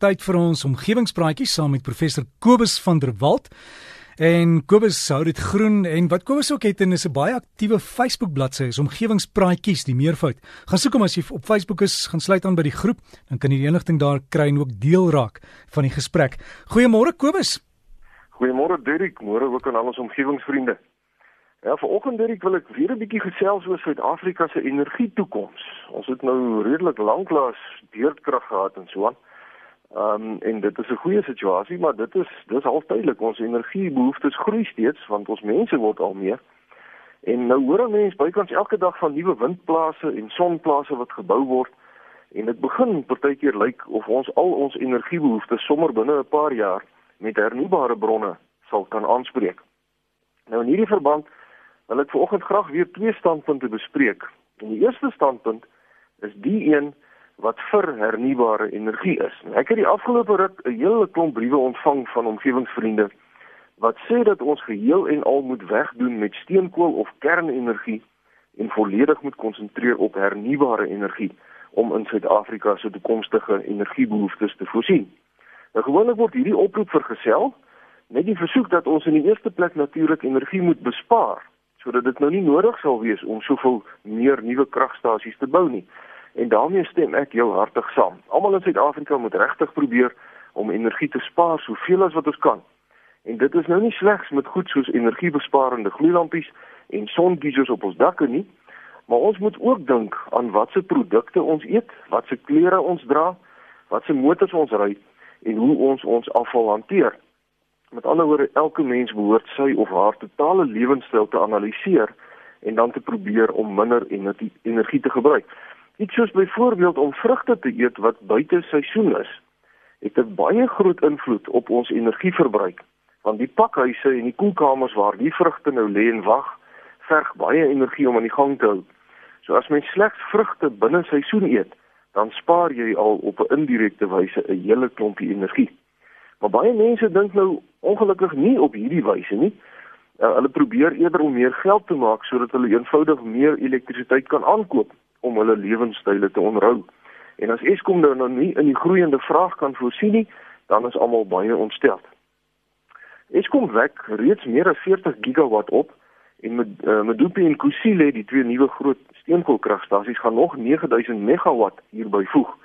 tyd vir ons omgewingspraatjies saam met professor Kobus van der Walt. En Kobus hou dit groen en wat Kobus ook het en is 'n baie aktiewe Facebook bladsy is omgewingspraatjies die meervoud. Gaan soek hom as jy op Facebook is, gaan sluit aan by die groep, dan kan jy die inligting daar kry en ook deel raak van die gesprek. Goeiemôre Kobus. Goeiemôre Dirk, môre ook aan al ons omgewingsvriende. Ja, vanoggend Dirk wil ek weer 'n bietjie gesels oor Suid-Afrika se energietoekoms. Ons het nou redelik lanklaas beurtkrag gehad en so aan. Ehm um, en dit is 'n goeie situasie, maar dit is dis altydlik ons energiebehoeftes groei steeds want ons mense word al meer. En nou hoor mense bykans elke dag van nuwe windplase en sonplase wat gebou word en dit begin partykeer lyk of ons al ons energiebehoeftes sommer binne 'n paar jaar met hernubare bronne sal kan aanspreek. Nou in hierdie verband wil ek vanoggend graag weer twee standpunte bespreek. En die eerste standpunt is die een wat vir hernubare energie is. Ek het die afgelope ruk 'n hele klomp briewe ontvang van omgewingsvriende wat sê dat ons geheel en al moet wegdoen met steenkool of kernenergie en volledig moet konsentreer op hernubare energie om in Suid-Afrika se toekomstige energiebehoeftes te voorsien. Nou gewoonlik word hierdie oproep vergesel met die versoek dat ons in die eerste plek natuurlik energie moet bespaar sodat dit nou nie nodig sal wees om soveel meer nuwe kragstasies te bou nie. En daarmee stem ek heel hartig saam. Almal in Suid-Afrika moet regtig probeer om energie te spaar soveel as wat ons kan. En dit is nou nie slegs met goed soos energiebesparende gloeilampies en sonkiesers op ons dakke nie, maar ons moet ook dink aan watse produkte ons eet, watse klere ons dra, watse motors ons ry en hoe ons ons afval hanteer. Met ander woorde, elke mens behoort sy of haar totale lewenstyl te analiseer en dan te probeer om minder energie, energie te gebruik. Iets soos byvoorbeeld om vrugte te eet wat buite seisoen is, het 'n baie groot invloed op ons energieverbruik. Want die pakhuise en die koelkamers waar die vrugte nou lê en wag, verg baie energie om aan die gang te hou. So as mens slegs vrugte binne seisoen eet, dan spaar jy al op 'n indirekte wyse 'n hele klompie energie. Maar baie mense dink nou ongelukkig nie op hierdie wyse nie. Uh, hulle probeer eerder om meer geld te maak sodat hulle eenvoudig meer elektrisiteit kan aankoop om hulle lewenstyle te onderhou. En as Eskom nou, nou nie in die groeiende vraag kan voorsien nie, dan is almal baie ontstel. Eskom wek reeds meer as 40 gigawatt op en met uh, Medupi en Kusile, die twee nuwe groot steenkoolkragstasies gaan nog 9000 megawatt hierby voeg.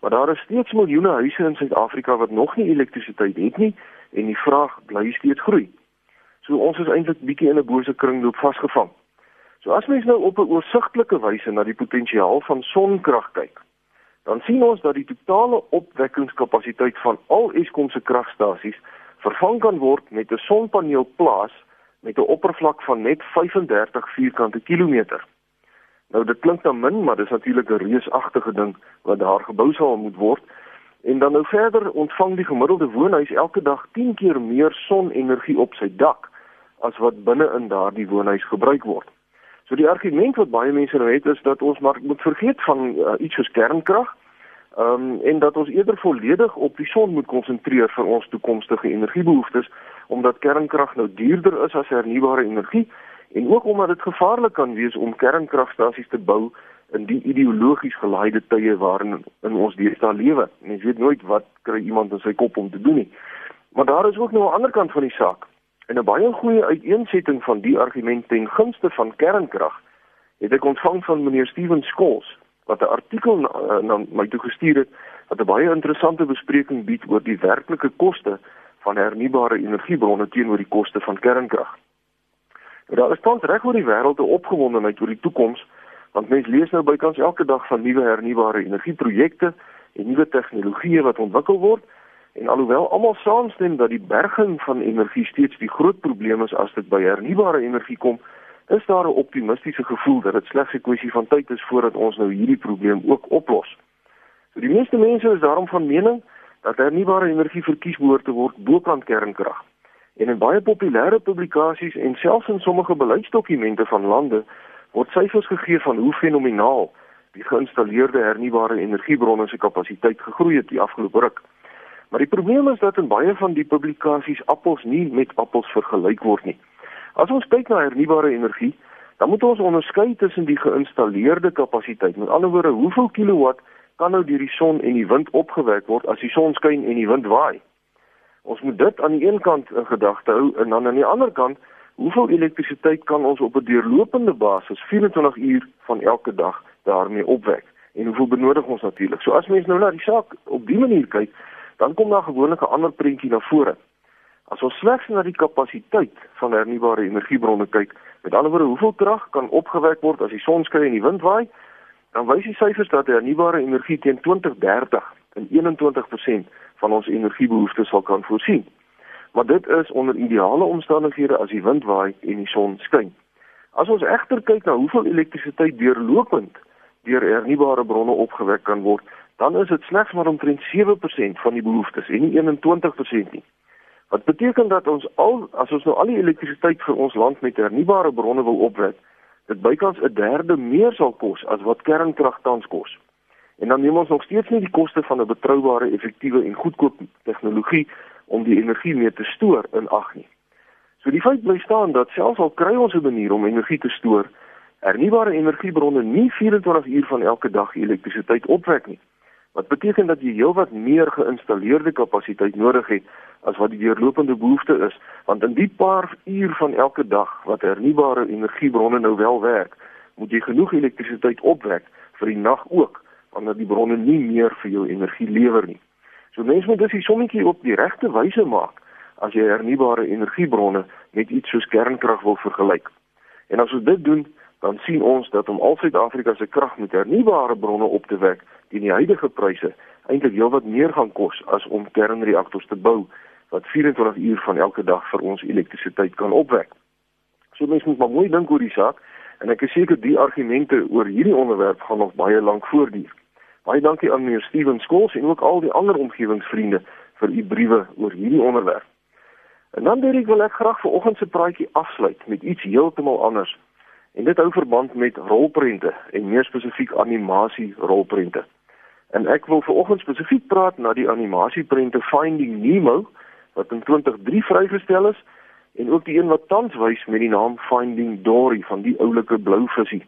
Maar daar is steeds miljoene huise in Suid-Afrika wat nog nie elektrisiteit het nie en die vraag bly steeds groei. So ons is eintlik bietjie in 'n bose kringloop vasgevang. So as mens nou op 'n oorsigtelike wyse na die potensiaal van sonkrag kyk, dan sien ons dat die totale opwekkingskapasiteit van al Eskom se kragstasies vervang kan word met 'n sonpaneelplaas met 'n oppervlak van net 35 vierkante kilometer. Nou dit klink dan min, maar dis natuurlik 'n reusagtige ding wat daar gebou sal moet word. En dan nou verder ontvang die gemiddelde woonhuis elke dag 10 keer meer sonenergie op sy dak as wat binne in daardie woonhuis gebruik word. So die argument wat baie mense nou het is dat ons maar moet vergeet van uh, iets soos kernkrag. Ehm um, en dat ons eerder volledig op die son moet konsentreer vir ons toekomstige energiebehoeftes omdat kernkrag nou duurder is as hernubare energie en ook omdat dit gevaarlik kan wees om kernkragstasies te bou in die ideologies gelaaide tye waarin in ons deesdae lewe. Mens weet nooit wat kry iemand in sy kop om te doen nie. Maar daar is ook nou 'n ander kant van die saak. En 'n baie goeie uiteensetting van die argument ten gunste van kernkrag het ek ontvang van meneer Steven Skols wat 'n artikel na, na my toe gestuur het wat 'n baie interessante bespreking bied oor die werklike koste van hernubare energiebronne teenoor die koste van kernkrag. Daar is tans reg oor die wêreld 'n opgewondenheid oor die toekoms, want mense lees nou bykans elke dag van nuwe hernubare energieprojekte en nuwe tegnologieë wat ontwikkel word. En alhoewel almal saamstem dat die berging van energie steeds die groot probleem is as dit by hernubare energie kom, is daar 'n optimistiese gevoel dat dit slegs 'n kwessie van tyd is voordat ons nou hierdie probleem ook oplos. So die meeste mense is daarom van mening dat hernubare energie verkies behoort te word bo kernkrag. En in baie populêre publikasies en selfs in sommige beleidsdokumente van lande word syfers gegee van hoe fenomenaal die geïnstalleerde hernubare energiebronne se kapasiteit gegroei het die afgelope ruk. Maar die probleem is dat in baie van die publikasies appels nie met appels vergelyk word nie. As ons kyk na hernubare energie, dan moet ons onderskei tussen die geïnstalleerde kapasiteit, met ander woorde, hoeveel kilowatt kan nou deur die son en die wind opgewek word as die son skyn en die wind waai. Ons moet dit aan die een kant in gedagte hou en dan aan die ander kant, hoeveel elektrisiteit kan ons op 'n deurlopende basis 24 uur van elke dag daarmee opwek? En hoeveel benodig ons natuurlik? So as mens nou na die saak op die manier kyk, dan kom daar gewoonlik 'n ander prentjie na vore. As ons slegs na die kapasiteit van hernubare energiebronne kyk, met ander woorde, hoeveel krag kan opgewek word as die son skyn en die wind waai, dan wys die syfers dat hernubare energie teen 2030 in 21% van ons energiebehoeftes sal kan voorsien. Maar dit is onder ideale omstandighede as die wind waai en die son skyn. As ons egter kyk na hoeveel elektrisiteit deurlopend deur hernubare bronne opgewek kan word, dan is dit slegs maar omtrent 7% van die behoeftes en nie 21% nie. Wat beteken dat ons al as ons nou al die elektrisiteit vir ons land met hernubare bronne wil opwek, dit bykans 'n derde meer sal kos as wat kernkrag tans kos. En dan neem ons nog steeds nie die koste van 'n betroubare, effektiewe en goedkoop tegnologie om die energie mee te stoor in ag nie. So die feit bly staan dat selfs al kry ons 'n manier om energie te stoor, hernubare energiebronne nie 24 uur van elke dag elektrisiteit opwek nie. Wat beteken dat jy heelwat meer geïnstalleerde kapasiteit nodig het as wat die deurlopende behoefte is, want in die paar uur van elke dag wat hernubare energiebronne nou wel werk, moet jy genoeg elektrisiteit opwek vir die nag ook, wanneer die bronne nie meer vir jou energie lewer nie. So mense moet dus die sommetjie op die regte wyse maak as jy hernubare energiebronne met iets soos kernkrag wil vergelyk. En as ons dit doen, dan sien ons dat om al Suid-Afrika se krag met hernubare bronne op te wek teen die huidige pryse eintlik heelwat meer gaan kos as om kernreaktors te bou wat 24 uur van elke dag vir ons elektrisiteit kan opwek. So mense moet maar mooi dink oor die saak en ek is seker die argumente oor hierdie onderwerp gaan nog baie lank voortduur. Baie dankie aan meneer Steven Skols en ook al die ander omgewingsvriende vir u briewe oor hierdie onderwerp. En dan wil ek graag vir oggend se praatjie afsluit met iets heeltemal anders. En dit hou verband met rolprente en meer spesifiek animasie rolprente. En ek wil veraloggend spesifiek praat na die animasieprente Finding Nemo wat in 2003 vrygestel is en ook die een wat tans wys met die naam Finding Dory van die oulike blou visie.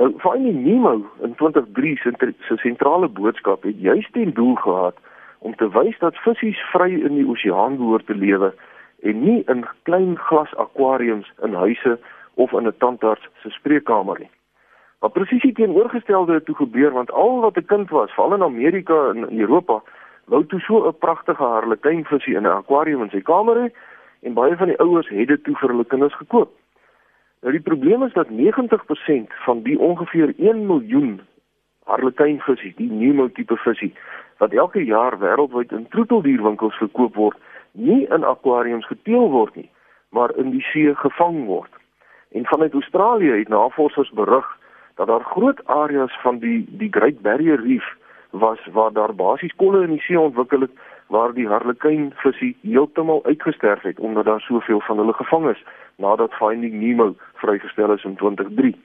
Nou Finding Nemo in 2003 se sentrale boodskap het juist ten doel gehad om te wys dat visse vry in die oseaan behoort te lewe en nie in klein glas akwariums in huise of in 'n tandarts se spreekkamer nie. Maar presies die teenoorgestelde het toe gebeur want al wat 'n kind was, veral in Amerika en in Europa, wou toe so 'n pragtige harlekynvisie in 'n akwarium in sy kamer hê en baie van die ouers het dit toe vir hulle kinders gekoop. Nou die probleem is dat 90% van die ongeveer 1 miljoen harlekynvisie, die Nemo tipe visie, wat elke jaar wêreldwyd in troeteldierwinkels verkoop word, nie in akwariums geteel word nie, maar in die see gevang word. En vanuit Australië het navorsers berig dat daar groot areas van die die Great Barrier Reef was waar daar basies kolle in die see ontwikkel het waar die harlekynvisie heeltemal uitgesterf het omdat daar soveel van hulle gevang is nadat Finding Nemo vrygestel is in 2003.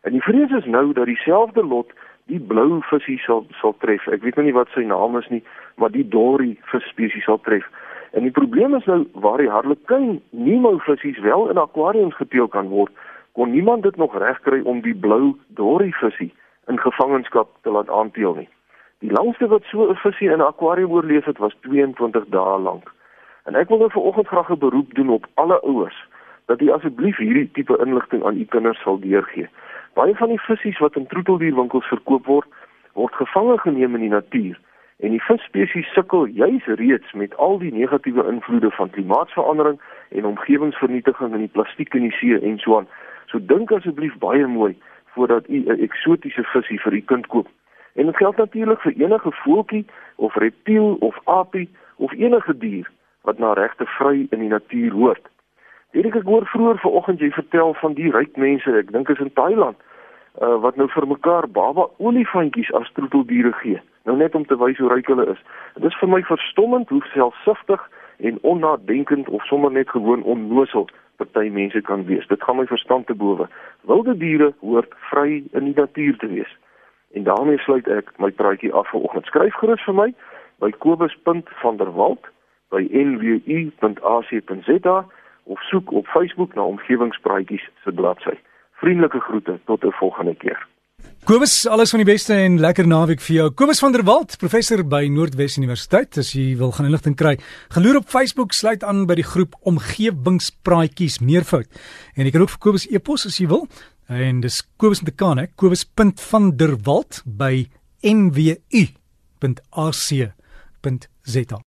En die vrees is nou dat dieselfde lot die blou visie sal sal tref. Ek weet nou nie wat sy naam is nie, maar die dory visspesies sal tref. En die probleem is nou waar die harlekyn Nemo visse wel in akwariums geteel kan word, kon niemand dit nog regkry om die blou dory visse in gevangenskap te laat aanteel nie. Die langste wat so 'n visie in 'n akwarium oorleef het was 22 dae lank. En ek wil nou vanoggend graag 'n beroep doen op alle ouers dat u asseblief hierdie tipe inligting aan u kinders sal deurgee. Baie van die visse wat in troeteldierwinkels verkoop word, word gevange geneem in die natuur en die visspesies sukkel juis reeds met al die negatiewe invloede van klimaatsverandering en omgewingsvernietiging in die plastiek in die see en so aan. So dink asseblief baie mooi voordat u 'n eksotiese visie vir u kind koop. En dit geld natuurlik vir enige voeltjie of reptiel of aapie of enige dier wat na regte vry in die natuur hoort. Hierdie ek hoor vroeër vanoggend jy vertel van die ryk mense, ek dink is in Thailand, uh, wat nou vir mekaar baba olifantjies as troeteldiere gee nou net om te wys hoe ryk hulle is. Dit is vir my verstommend hoe selfsugtig en onnadenkend of sommer net gewoon onnosel party mense kan wees. Dit gaan my verstand te bowe. Wilde diere hoort vry in die natuur te wees. En daarmee sluit ek my praatjie af vanoggend. Skryf gerus vir my by kobus.vanderwalt@nwu.ac.za of soek op Facebook na omgewingspraatjies se bladsy. Vriendelike groete tot 'n volgende keer. Kobus, alles van die beste en lekker naweek vir jou. Kobus van der Walt, professor by Noordwes Universiteit. As jy wil gaan inligting kry, geloer op Facebook, sluit aan by die groep Omgewingspraatjies meervoud. En jy kan ook vir Kobus e-pos as jy wil. En dis Kobus met 'n K, hè? Kobus.vanderwalt by nwu.ac.za.